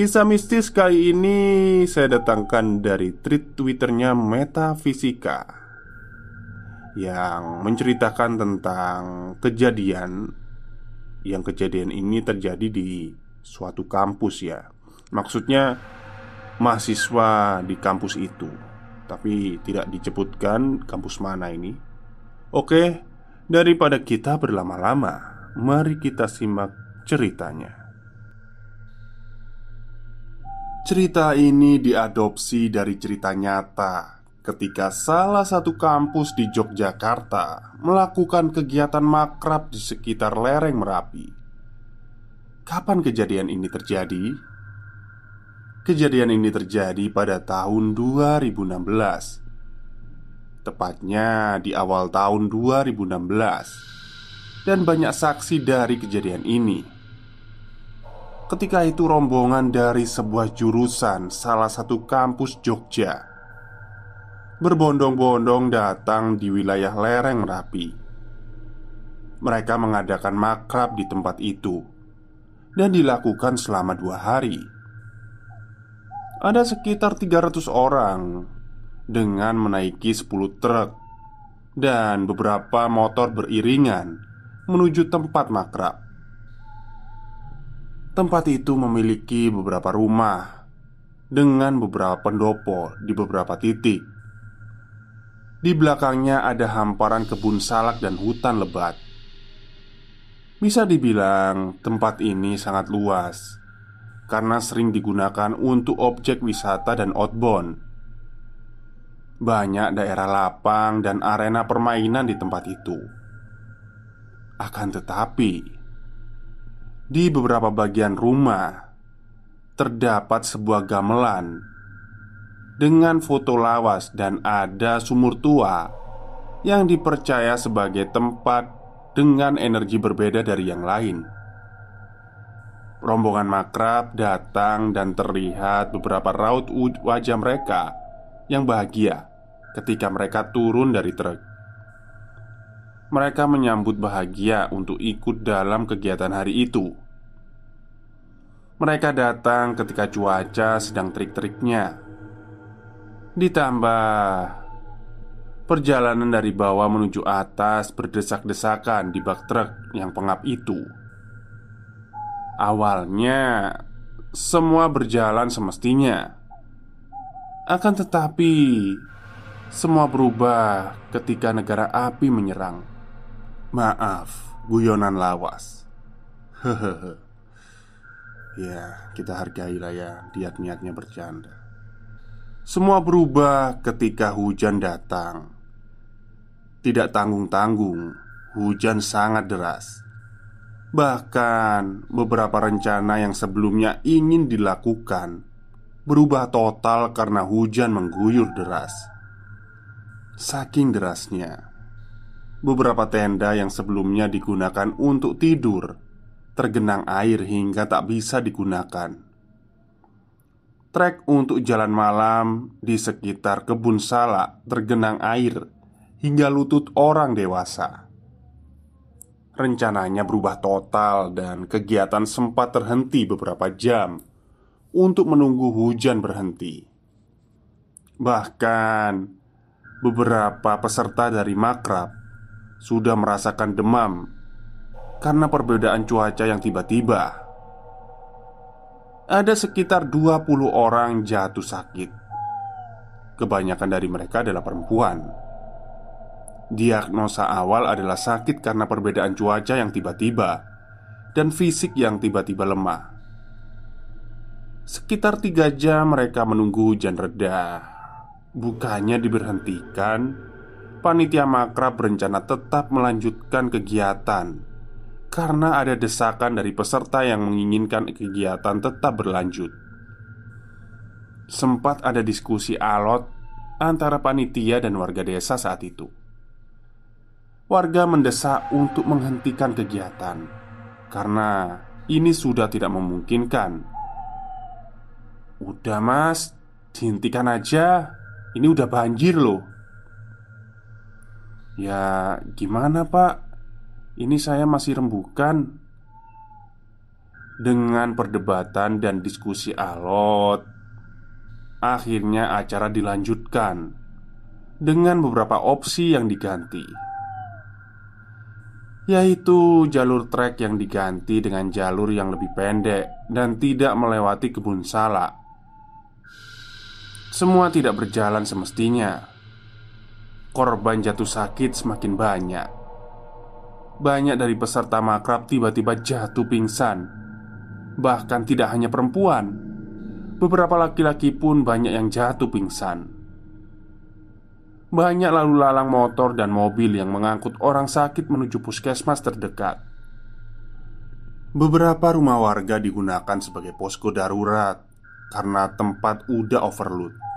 Kisah mistis kali ini saya datangkan dari tweet Twitternya Metafisika yang menceritakan tentang kejadian yang kejadian ini terjadi di suatu kampus ya. Maksudnya mahasiswa di kampus itu, tapi tidak disebutkan kampus mana ini. Oke, Daripada kita berlama-lama, mari kita simak ceritanya. Cerita ini diadopsi dari cerita nyata ketika salah satu kampus di Yogyakarta melakukan kegiatan makrab di sekitar lereng Merapi. Kapan kejadian ini terjadi? Kejadian ini terjadi pada tahun 2016 Tepatnya di awal tahun 2016 Dan banyak saksi dari kejadian ini Ketika itu rombongan dari sebuah jurusan salah satu kampus Jogja Berbondong-bondong datang di wilayah lereng Merapi Mereka mengadakan makrab di tempat itu Dan dilakukan selama dua hari Ada sekitar 300 orang dengan menaiki 10 truk dan beberapa motor beriringan menuju tempat makrab. Tempat itu memiliki beberapa rumah dengan beberapa pendopo di beberapa titik. Di belakangnya ada hamparan kebun salak dan hutan lebat. Bisa dibilang tempat ini sangat luas karena sering digunakan untuk objek wisata dan outbound banyak daerah lapang dan arena permainan di tempat itu. Akan tetapi, di beberapa bagian rumah terdapat sebuah gamelan dengan foto lawas dan ada sumur tua yang dipercaya sebagai tempat dengan energi berbeda dari yang lain. Rombongan makrab datang dan terlihat beberapa raut wajah mereka yang bahagia ketika mereka turun dari truk. Mereka menyambut bahagia untuk ikut dalam kegiatan hari itu. Mereka datang ketika cuaca sedang terik-teriknya. Ditambah perjalanan dari bawah menuju atas berdesak-desakan di bak truk yang pengap itu. Awalnya semua berjalan semestinya. Akan tetapi, semua berubah ketika negara api menyerang. Maaf, guyonan lawas. Hehehe. ya, kita hargai lah ya, dia niatnya bercanda. Semua berubah ketika hujan datang. Tidak tanggung-tanggung, hujan sangat deras. Bahkan beberapa rencana yang sebelumnya ingin dilakukan berubah total karena hujan mengguyur deras. Saking derasnya, beberapa tenda yang sebelumnya digunakan untuk tidur tergenang air hingga tak bisa digunakan. Trek untuk jalan malam di sekitar kebun salak tergenang air hingga lutut orang dewasa. Rencananya berubah total, dan kegiatan sempat terhenti beberapa jam untuk menunggu hujan berhenti. Bahkan, beberapa peserta dari makrab sudah merasakan demam karena perbedaan cuaca yang tiba-tiba. Ada sekitar 20 orang jatuh sakit. Kebanyakan dari mereka adalah perempuan. Diagnosa awal adalah sakit karena perbedaan cuaca yang tiba-tiba dan fisik yang tiba-tiba lemah. Sekitar tiga jam mereka menunggu hujan reda Bukannya diberhentikan Panitia makrab berencana tetap melanjutkan kegiatan Karena ada desakan dari peserta yang menginginkan kegiatan tetap berlanjut. Sempat ada diskusi alot antara panitia dan warga desa saat itu. Warga mendesak untuk menghentikan kegiatan Karena ini sudah tidak memungkinkan. Udah mas, dihentikan aja. Ini udah banjir loh Ya gimana pak? Ini saya masih rembukan Dengan perdebatan dan diskusi alot. Akhirnya acara dilanjutkan Dengan beberapa opsi yang diganti. Yaitu jalur trek yang diganti dengan jalur yang lebih pendek Dan tidak melewati kebun salak. Semua tidak berjalan semestinya. Korban jatuh sakit semakin banyak. Banyak dari peserta makrab tiba-tiba jatuh pingsan. Bahkan tidak hanya perempuan, beberapa laki-laki pun banyak yang jatuh pingsan. Banyak lalu lalang motor dan mobil yang mengangkut orang sakit menuju puskesmas terdekat. Beberapa rumah warga digunakan sebagai posko darurat karena tempat udah overload.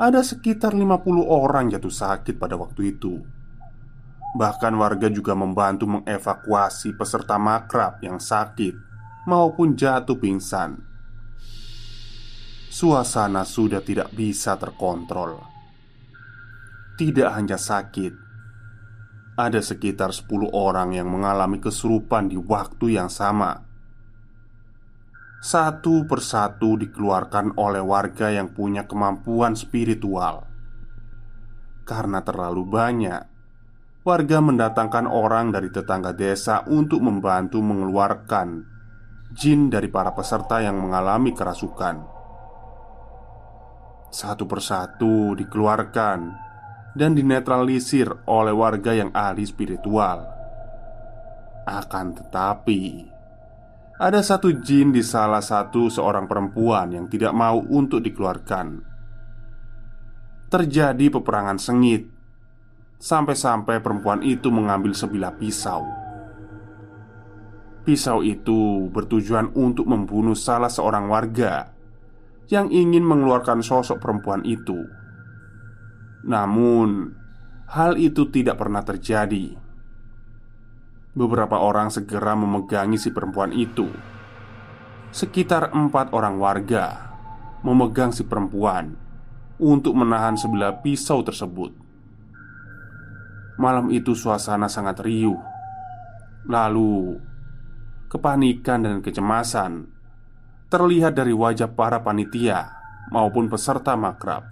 Ada sekitar 50 orang jatuh sakit pada waktu itu. Bahkan warga juga membantu mengevakuasi peserta makrab yang sakit maupun jatuh pingsan. Suasana sudah tidak bisa terkontrol. Tidak hanya sakit, ada sekitar 10 orang yang mengalami kesurupan di waktu yang sama satu persatu dikeluarkan oleh warga yang punya kemampuan spiritual. Karena terlalu banyak, warga mendatangkan orang dari tetangga desa untuk membantu mengeluarkan jin dari para peserta yang mengalami kerasukan. Satu persatu dikeluarkan dan dinetralisir oleh warga yang ahli spiritual. Akan tetapi, ada satu jin di salah satu seorang perempuan yang tidak mau untuk dikeluarkan. Terjadi peperangan sengit sampai-sampai perempuan itu mengambil sebilah pisau. Pisau itu bertujuan untuk membunuh salah seorang warga yang ingin mengeluarkan sosok perempuan itu. Namun, hal itu tidak pernah terjadi. Beberapa orang segera memegangi si perempuan itu. Sekitar empat orang warga memegang si perempuan untuk menahan sebelah pisau tersebut. Malam itu suasana sangat riuh. Lalu, kepanikan dan kecemasan terlihat dari wajah para panitia maupun peserta makrab.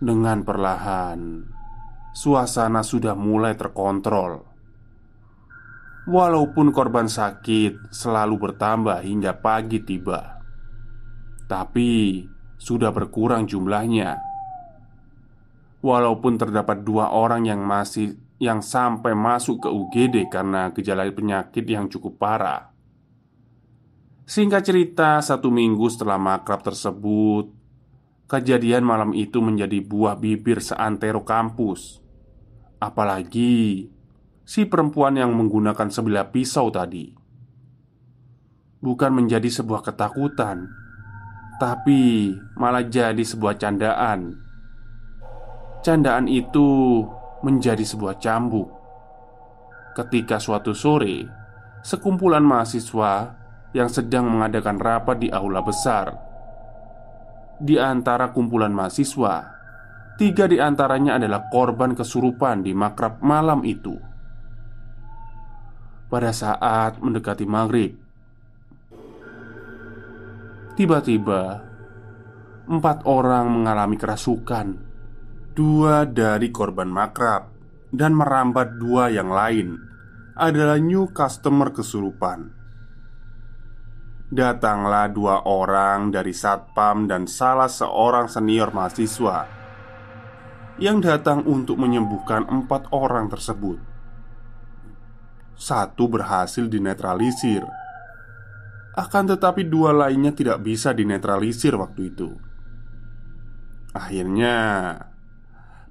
Dengan perlahan, suasana sudah mulai terkontrol. Walaupun korban sakit selalu bertambah hingga pagi tiba, tapi sudah berkurang jumlahnya. Walaupun terdapat dua orang yang masih yang sampai masuk ke UGD karena gejala penyakit yang cukup parah. Singkat cerita, satu minggu setelah makrab tersebut, kejadian malam itu menjadi buah bibir seantero kampus Apalagi si perempuan yang menggunakan sebilah pisau tadi bukan menjadi sebuah ketakutan, tapi malah jadi sebuah candaan. candaan itu menjadi sebuah cambuk. Ketika suatu sore, sekumpulan mahasiswa yang sedang mengadakan rapat di aula besar. Di antara kumpulan mahasiswa, tiga di antaranya adalah korban kesurupan di makrab malam itu. Pada saat mendekati maghrib, tiba-tiba empat orang mengalami kerasukan. Dua dari korban makrab dan merambat dua yang lain adalah new customer kesurupan. Datanglah dua orang dari satpam dan salah seorang senior mahasiswa yang datang untuk menyembuhkan empat orang tersebut. Satu berhasil dinetralisir, akan tetapi dua lainnya tidak bisa dinetralisir waktu itu. Akhirnya,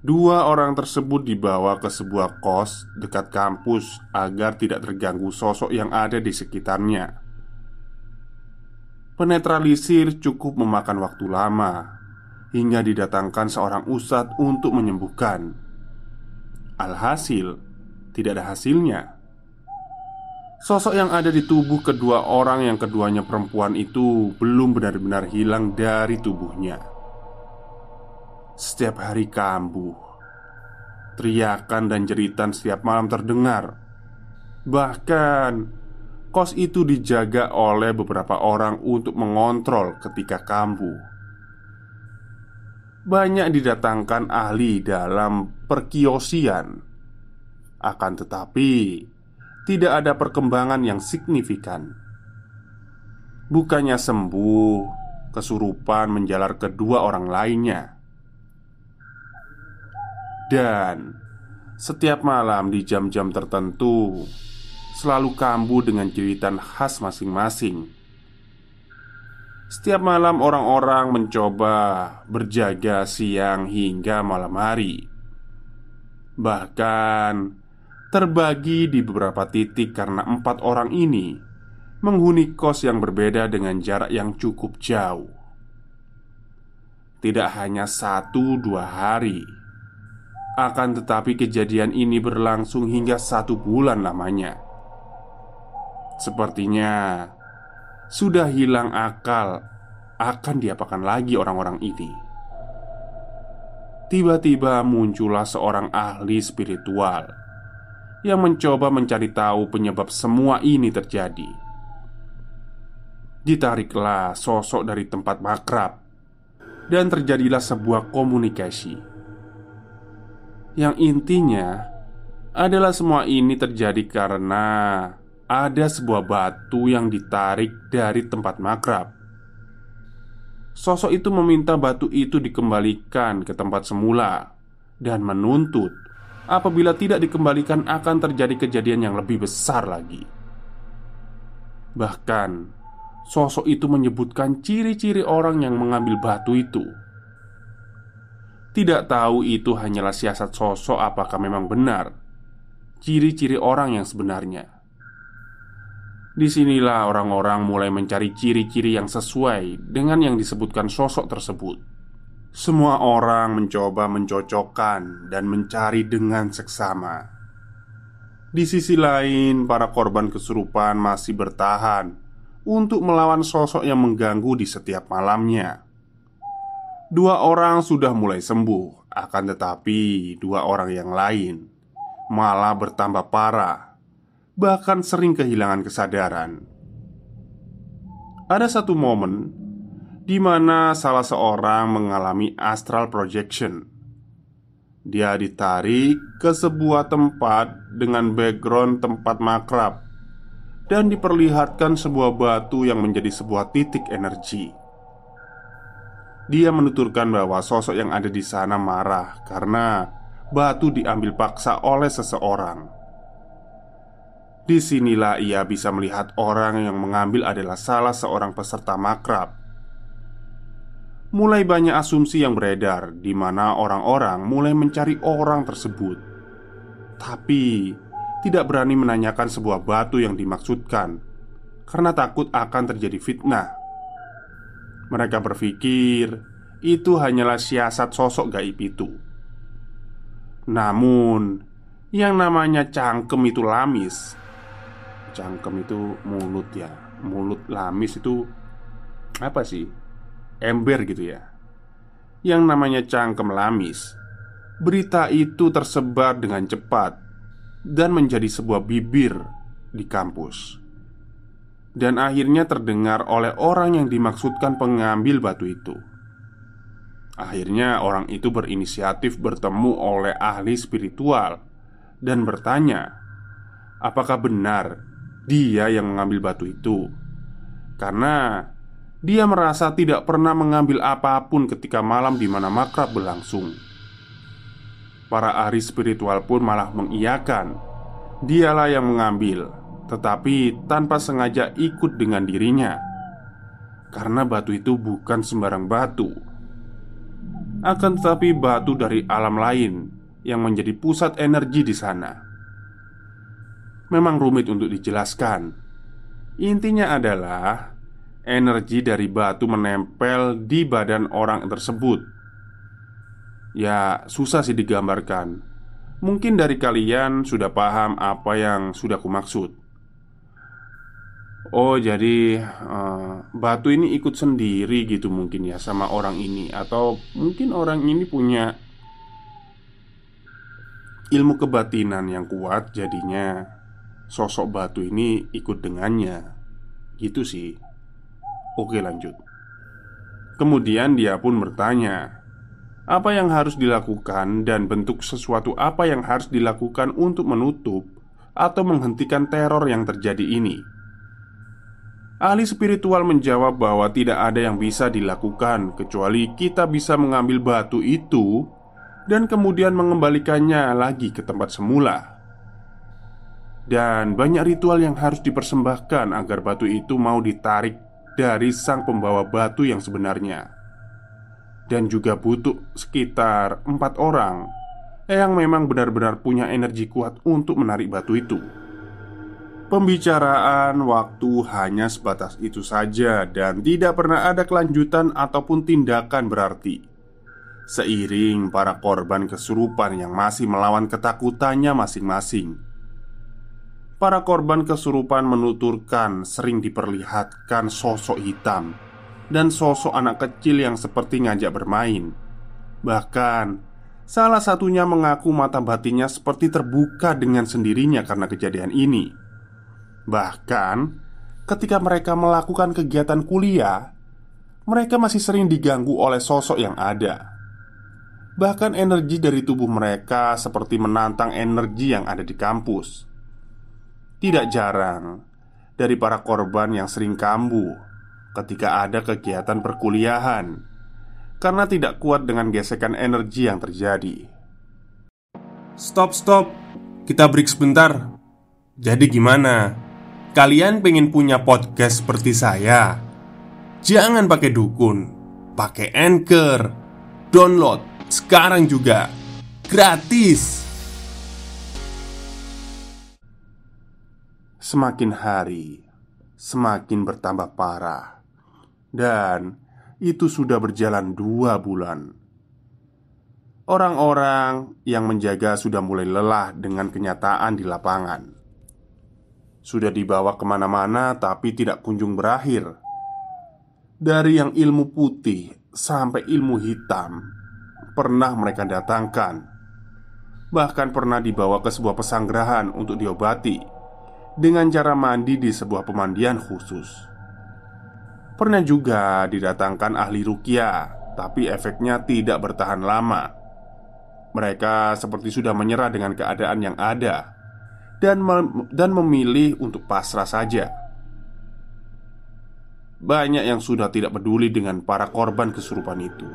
Dua orang tersebut dibawa ke sebuah kos dekat kampus agar tidak terganggu sosok yang ada di sekitarnya. Penetralisir cukup memakan waktu lama hingga didatangkan seorang ustadz untuk menyembuhkan. Alhasil, tidak ada hasilnya. Sosok yang ada di tubuh kedua orang yang keduanya perempuan itu belum benar-benar hilang dari tubuhnya. Setiap hari kambuh Teriakan dan jeritan setiap malam terdengar Bahkan Kos itu dijaga oleh beberapa orang untuk mengontrol ketika kambuh Banyak didatangkan ahli dalam perkiosian. Akan tetapi Tidak ada perkembangan yang signifikan. Bukannya sembuh Kesurupan menjalar kedua orang lainnya. Dan setiap malam di jam-jam tertentu Selalu kambuh dengan jeritan khas masing-masing Setiap malam orang-orang mencoba berjaga siang hingga malam hari. Bahkan terbagi di beberapa titik karena empat orang ini Menghuni kos yang berbeda dengan jarak yang cukup jauh. Tidak hanya satu dua hari. Akan tetapi kejadian ini berlangsung hingga satu bulan lamanya. Sepertinya Sudah hilang akal Akan diapakan lagi orang-orang ini? Tiba-tiba muncullah seorang ahli spiritual Yang mencoba mencari tahu penyebab semua ini terjadi. Ditariklah sosok dari tempat makrab Dan terjadilah sebuah komunikasi. Yang intinya adalah semua ini terjadi karena ada sebuah batu yang ditarik dari tempat makrab. Sosok itu meminta batu itu dikembalikan ke tempat semula dan menuntut apabila tidak dikembalikan akan terjadi kejadian yang lebih besar lagi. Bahkan, sosok itu menyebutkan ciri-ciri orang yang mengambil batu itu tidak tahu itu hanyalah siasat sosok apakah memang benar Ciri-ciri orang yang sebenarnya Di sinilah orang-orang mulai mencari ciri-ciri yang sesuai dengan yang disebutkan sosok tersebut. Semua orang mencoba mencocokkan dan mencari dengan seksama. Di sisi lain, para korban kesurupan masih bertahan Untuk melawan sosok yang mengganggu di setiap malamnya. Dua orang sudah mulai sembuh, akan tetapi dua orang yang lain malah bertambah parah, bahkan sering kehilangan kesadaran. Ada satu momen di mana salah seorang mengalami astral projection. Dia ditarik ke sebuah tempat dengan background tempat makrab dan diperlihatkan sebuah batu yang menjadi sebuah titik energi. Dia menuturkan bahwa sosok yang ada di sana marah karena batu diambil paksa oleh seseorang. Di sinilah ia bisa melihat orang yang mengambil adalah salah seorang peserta makrab. Mulai banyak asumsi yang beredar di mana orang-orang mulai mencari orang tersebut, tapi tidak berani menanyakan sebuah batu yang dimaksudkan karena takut akan terjadi fitnah. Mereka berpikir itu hanyalah siasat sosok gaib itu. Namun, yang namanya cangkem itu lamis. Cangkem itu mulut ya. Mulut lamis itu apa sih? Ember gitu ya. Yang namanya cangkem lamis. Berita itu tersebar dengan cepat dan menjadi sebuah bibir di kampus. Dan akhirnya terdengar oleh orang yang dimaksudkan pengambil batu itu. Akhirnya orang itu berinisiatif bertemu oleh ahli spiritual dan bertanya, "Apakah benar dia yang mengambil batu itu?" Karena dia merasa tidak pernah mengambil apa pun ketika malam di mana makrab berlangsung. Para ahli spiritual pun malah mengiyakan, dialah yang mengambil, tetapi tanpa sengaja ikut dengan dirinya, karena batu itu bukan sembarang batu akan tetapi batu dari alam lain yang menjadi pusat energi di sana. Memang rumit untuk dijelaskan. Intinya adalah energi dari batu menempel di badan orang tersebut. Ya, susah sih digambarkan. Mungkin dari kalian sudah paham apa yang sudah kumaksud. Oh jadi uh, batu ini ikut sendiri gitu mungkin ya sama orang ini Atau mungkin orang ini punya ilmu kebatinan yang kuat Jadinya sosok batu ini ikut dengannya. Gitu sih. Oke lanjut. Kemudian dia pun bertanya Apa yang harus dilakukan dan bentuk sesuatu apa yang harus dilakukan untuk menutup Atau menghentikan teror yang terjadi ini? Ahli spiritual menjawab bahwa tidak ada yang bisa dilakukan kecuali kita bisa mengambil batu itu dan kemudian mengembalikannya lagi ke tempat semula. Dan banyak ritual yang harus dipersembahkan agar batu itu mau ditarik dari sang pembawa batu yang sebenarnya. Dan juga butuh sekitar empat orang yang memang benar-benar punya energi kuat untuk menarik batu itu. Pembicaraan waktu hanya sebatas itu saja, dan tidak pernah ada kelanjutan ataupun tindakan berarti. Seiring para korban kesurupan yang masih melawan ketakutannya masing-masing, para korban kesurupan menuturkan sering diperlihatkan sosok hitam dan sosok anak kecil yang seperti ngajak bermain. Bahkan, salah satunya mengaku mata batinnya seperti terbuka dengan sendirinya karena kejadian ini. Bahkan, ketika mereka melakukan kegiatan kuliah, mereka masih sering diganggu oleh sosok yang ada. Bahkan, energi dari tubuh mereka seperti menantang energi yang ada di kampus. Tidak jarang dari para korban yang sering kambuh ketika ada kegiatan perkuliahan karena tidak kuat dengan gesekan energi yang terjadi. Stop, stop, kita break sebentar. Jadi, gimana? Kalian pengen punya podcast seperti saya? Jangan pakai dukun, pakai anchor, download sekarang juga gratis. Semakin hari, semakin bertambah parah, dan itu sudah berjalan dua bulan. Orang-orang yang menjaga sudah mulai lelah dengan kenyataan di lapangan. Sudah dibawa ke mana-mana tapi tidak kunjung berakhir. Dari yang ilmu putih sampai ilmu hitam Pernah mereka datangkan. Bahkan pernah dibawa ke sebuah pesanggerahan untuk diobati Dengan cara mandi di sebuah pemandian khusus Pernah juga didatangkan ahli rukia Tapi efeknya tidak bertahan lama Mereka seperti sudah menyerah dengan keadaan yang ada dan mem dan memilih untuk pasrah saja. Banyak yang sudah tidak peduli dengan para korban kesurupan itu.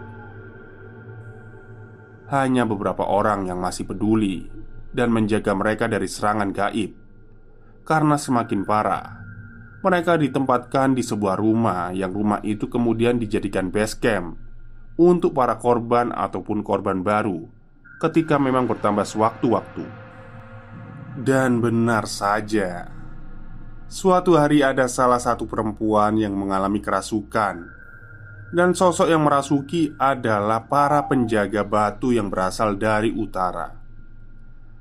Hanya beberapa orang yang masih peduli dan menjaga mereka dari serangan gaib. Karena semakin parah, mereka ditempatkan di sebuah rumah yang rumah itu kemudian dijadikan base camp untuk para korban ataupun korban baru ketika memang bertambah sewaktu-waktu. Dan benar saja, suatu hari ada salah satu perempuan yang mengalami kerasukan, dan sosok yang merasuki adalah para penjaga batu yang berasal dari utara.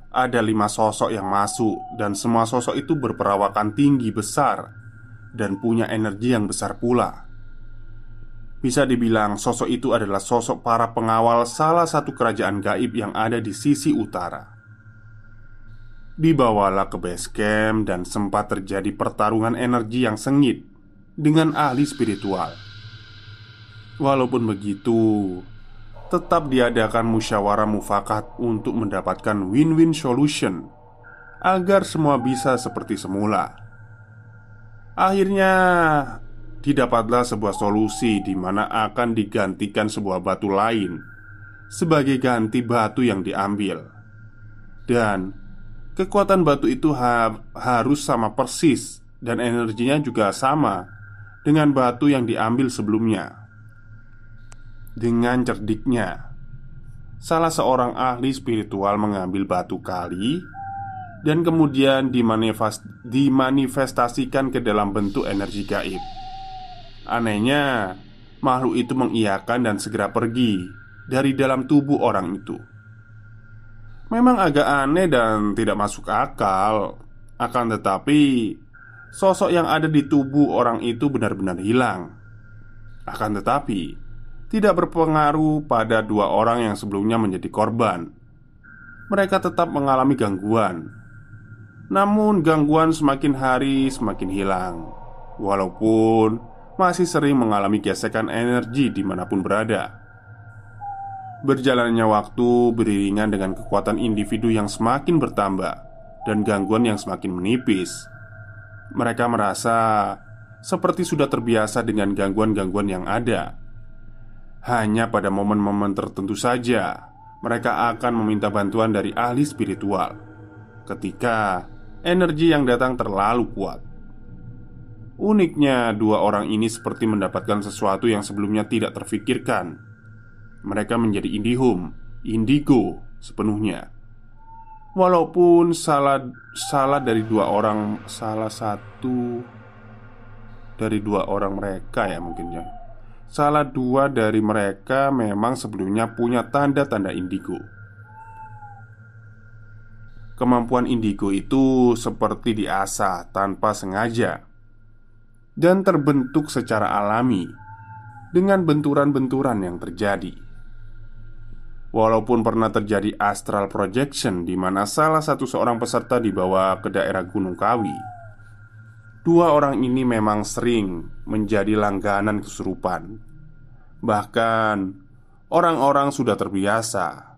Ada lima sosok yang masuk, dan semua sosok itu berperawakan tinggi besar dan punya energi yang besar pula. Bisa dibilang, sosok itu adalah sosok para pengawal salah satu kerajaan gaib yang ada di sisi utara. Dibawalah ke base camp, dan sempat terjadi pertarungan energi yang sengit dengan ahli spiritual. Walaupun begitu, tetap diadakan musyawarah mufakat untuk mendapatkan win-win solution agar semua bisa seperti semula. Akhirnya, didapatlah sebuah solusi di mana akan digantikan sebuah batu lain sebagai ganti batu yang diambil, dan kekuatan batu itu ha harus sama persis dan energinya juga sama dengan batu yang diambil sebelumnya. Dengan cerdiknya, salah seorang ahli spiritual mengambil batu kali dan kemudian dimanifest dimanifestasikan ke dalam bentuk energi gaib. Anehnya, makhluk itu mengiyakan dan segera pergi dari dalam tubuh orang itu. Memang agak aneh dan tidak masuk akal, akan tetapi sosok yang ada di tubuh orang itu benar-benar hilang. Akan tetapi, tidak berpengaruh pada dua orang yang sebelumnya menjadi korban. Mereka tetap mengalami gangguan, namun gangguan semakin hari semakin hilang, walaupun masih sering mengalami gesekan energi di mana pun berada. Berjalannya waktu beriringan dengan kekuatan individu yang semakin bertambah dan gangguan yang semakin menipis. Mereka merasa seperti sudah terbiasa dengan gangguan-gangguan yang ada hanya pada momen-momen tertentu saja mereka akan meminta bantuan dari ahli spiritual ketika energi yang datang terlalu kuat. Uniknya, dua orang ini seperti mendapatkan sesuatu yang sebelumnya tidak terfikirkan. Mereka menjadi indihum, indigo sepenuhnya. Walaupun salah salah dari dua orang, salah satu dari dua orang mereka ya mungkin ya Salah dua dari mereka memang sebelumnya punya tanda-tanda indigo. Kemampuan indigo itu seperti diasah tanpa sengaja dan terbentuk secara alami dengan benturan-benturan yang terjadi. Walaupun pernah terjadi astral projection di mana salah satu seorang peserta dibawa ke daerah Gunung Kawi, Dua orang ini memang sering menjadi langganan kesurupan. Bahkan, orang-orang sudah terbiasa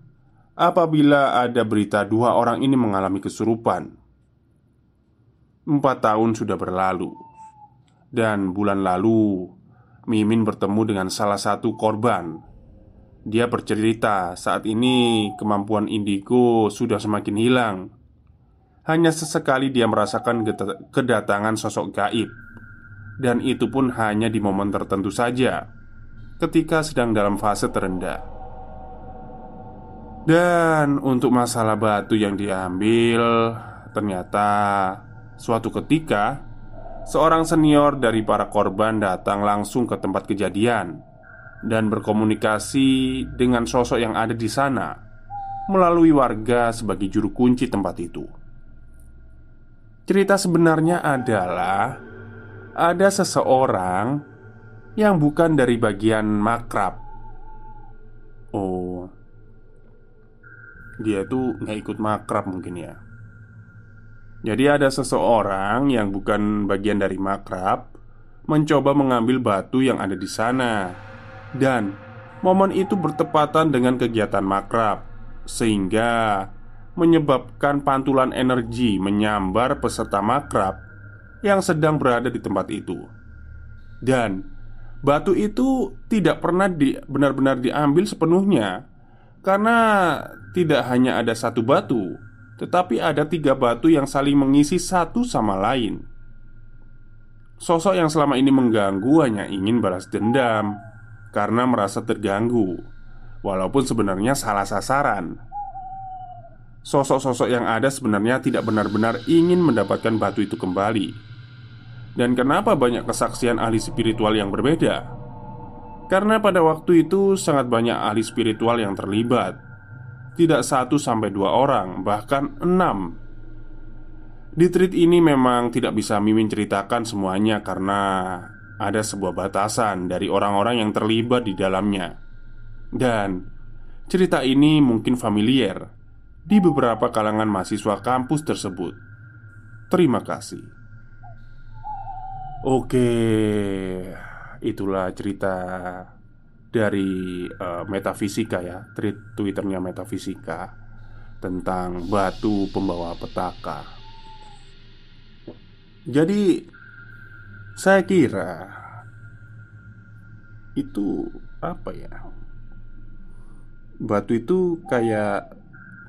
apabila ada berita dua orang ini mengalami kesurupan. Empat tahun sudah berlalu, dan bulan lalu Mimin bertemu dengan salah satu korban. Dia bercerita saat ini kemampuan indigo sudah semakin hilang hanya sesekali dia merasakan kedatangan sosok gaib. Dan itu pun hanya di momen tertentu saja Ketika sedang dalam fase terendah. Dan untuk masalah batu yang diambil Ternyata Suatu ketika Seorang senior dari para korban datang langsung ke tempat kejadian Dan berkomunikasi dengan sosok yang ada di sana Melalui warga sebagai juru kunci tempat itu Cerita sebenarnya adalah ada seseorang yang bukan dari bagian makrab. Oh, dia itu nggak ikut makrab mungkin ya. Jadi ada seseorang yang bukan bagian dari makrab mencoba mengambil batu yang ada di sana dan momen itu bertepatan dengan kegiatan makrab sehingga menyebabkan pantulan energi menyambar peserta makrab yang sedang berada di tempat itu. Dan batu itu tidak pernah di, benar-benar diambil sepenuhnya karena tidak hanya ada satu batu, tetapi ada tiga batu yang saling mengisi satu sama lain. Sosok yang selama ini mengganggu hanya ingin balas dendam karena merasa terganggu, walaupun sebenarnya salah sasaran. Sosok-sosok yang ada sebenarnya tidak benar-benar ingin mendapatkan batu itu kembali. Dan kenapa banyak kesaksian ahli spiritual yang berbeda? Karena pada waktu itu sangat banyak ahli spiritual yang terlibat. Tidak satu sampai dua orang, bahkan enam Di treat ini memang tidak bisa Mimin ceritakan semuanya karena ada sebuah batasan dari orang-orang yang terlibat di dalamnya Dan cerita ini mungkin familiar di beberapa kalangan mahasiswa kampus tersebut Terima kasih Oke, itulah cerita dari uh, metafisika ya, tweet twitternya metafisika tentang batu pembawa petaka. Jadi saya kira itu apa ya? Batu itu kayak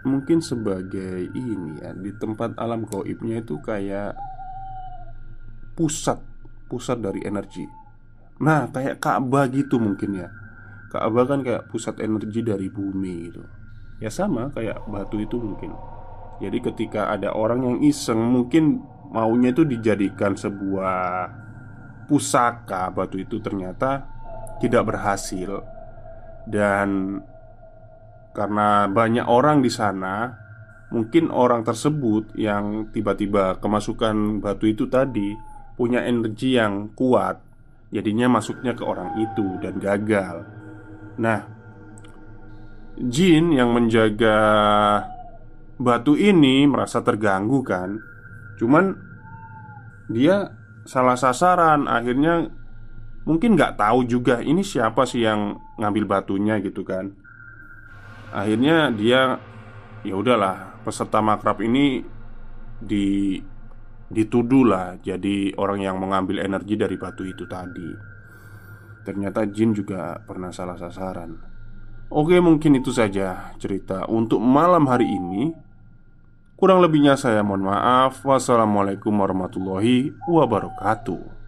mungkin sebagai ini ya di tempat alam goibnya itu kayak pusat pusat dari energi. Nah, kayak Ka'bah gitu mungkin ya. Ka'bah kan kayak pusat energi dari bumi gitu. Ya sama kayak batu itu mungkin. Jadi ketika ada orang yang iseng mungkin maunya itu dijadikan sebuah pusaka batu itu ternyata tidak berhasil dan karena banyak orang di sana mungkin orang tersebut yang tiba-tiba kemasukan batu itu tadi punya energi yang kuat, jadinya masuknya ke orang itu dan gagal. Nah, jin yang menjaga batu ini merasa terganggu kan, cuman dia salah sasaran, akhirnya mungkin nggak tahu juga ini siapa sih yang ngambil batunya gitu kan. Akhirnya dia ya udahlah peserta makrab ini di dituduhlah jadi orang yang mengambil energi dari batu itu tadi. Ternyata jin juga pernah salah sasaran. Oke, mungkin itu saja cerita untuk malam hari ini. Kurang lebihnya saya mohon maaf. Wassalamualaikum warahmatullahi wabarakatuh.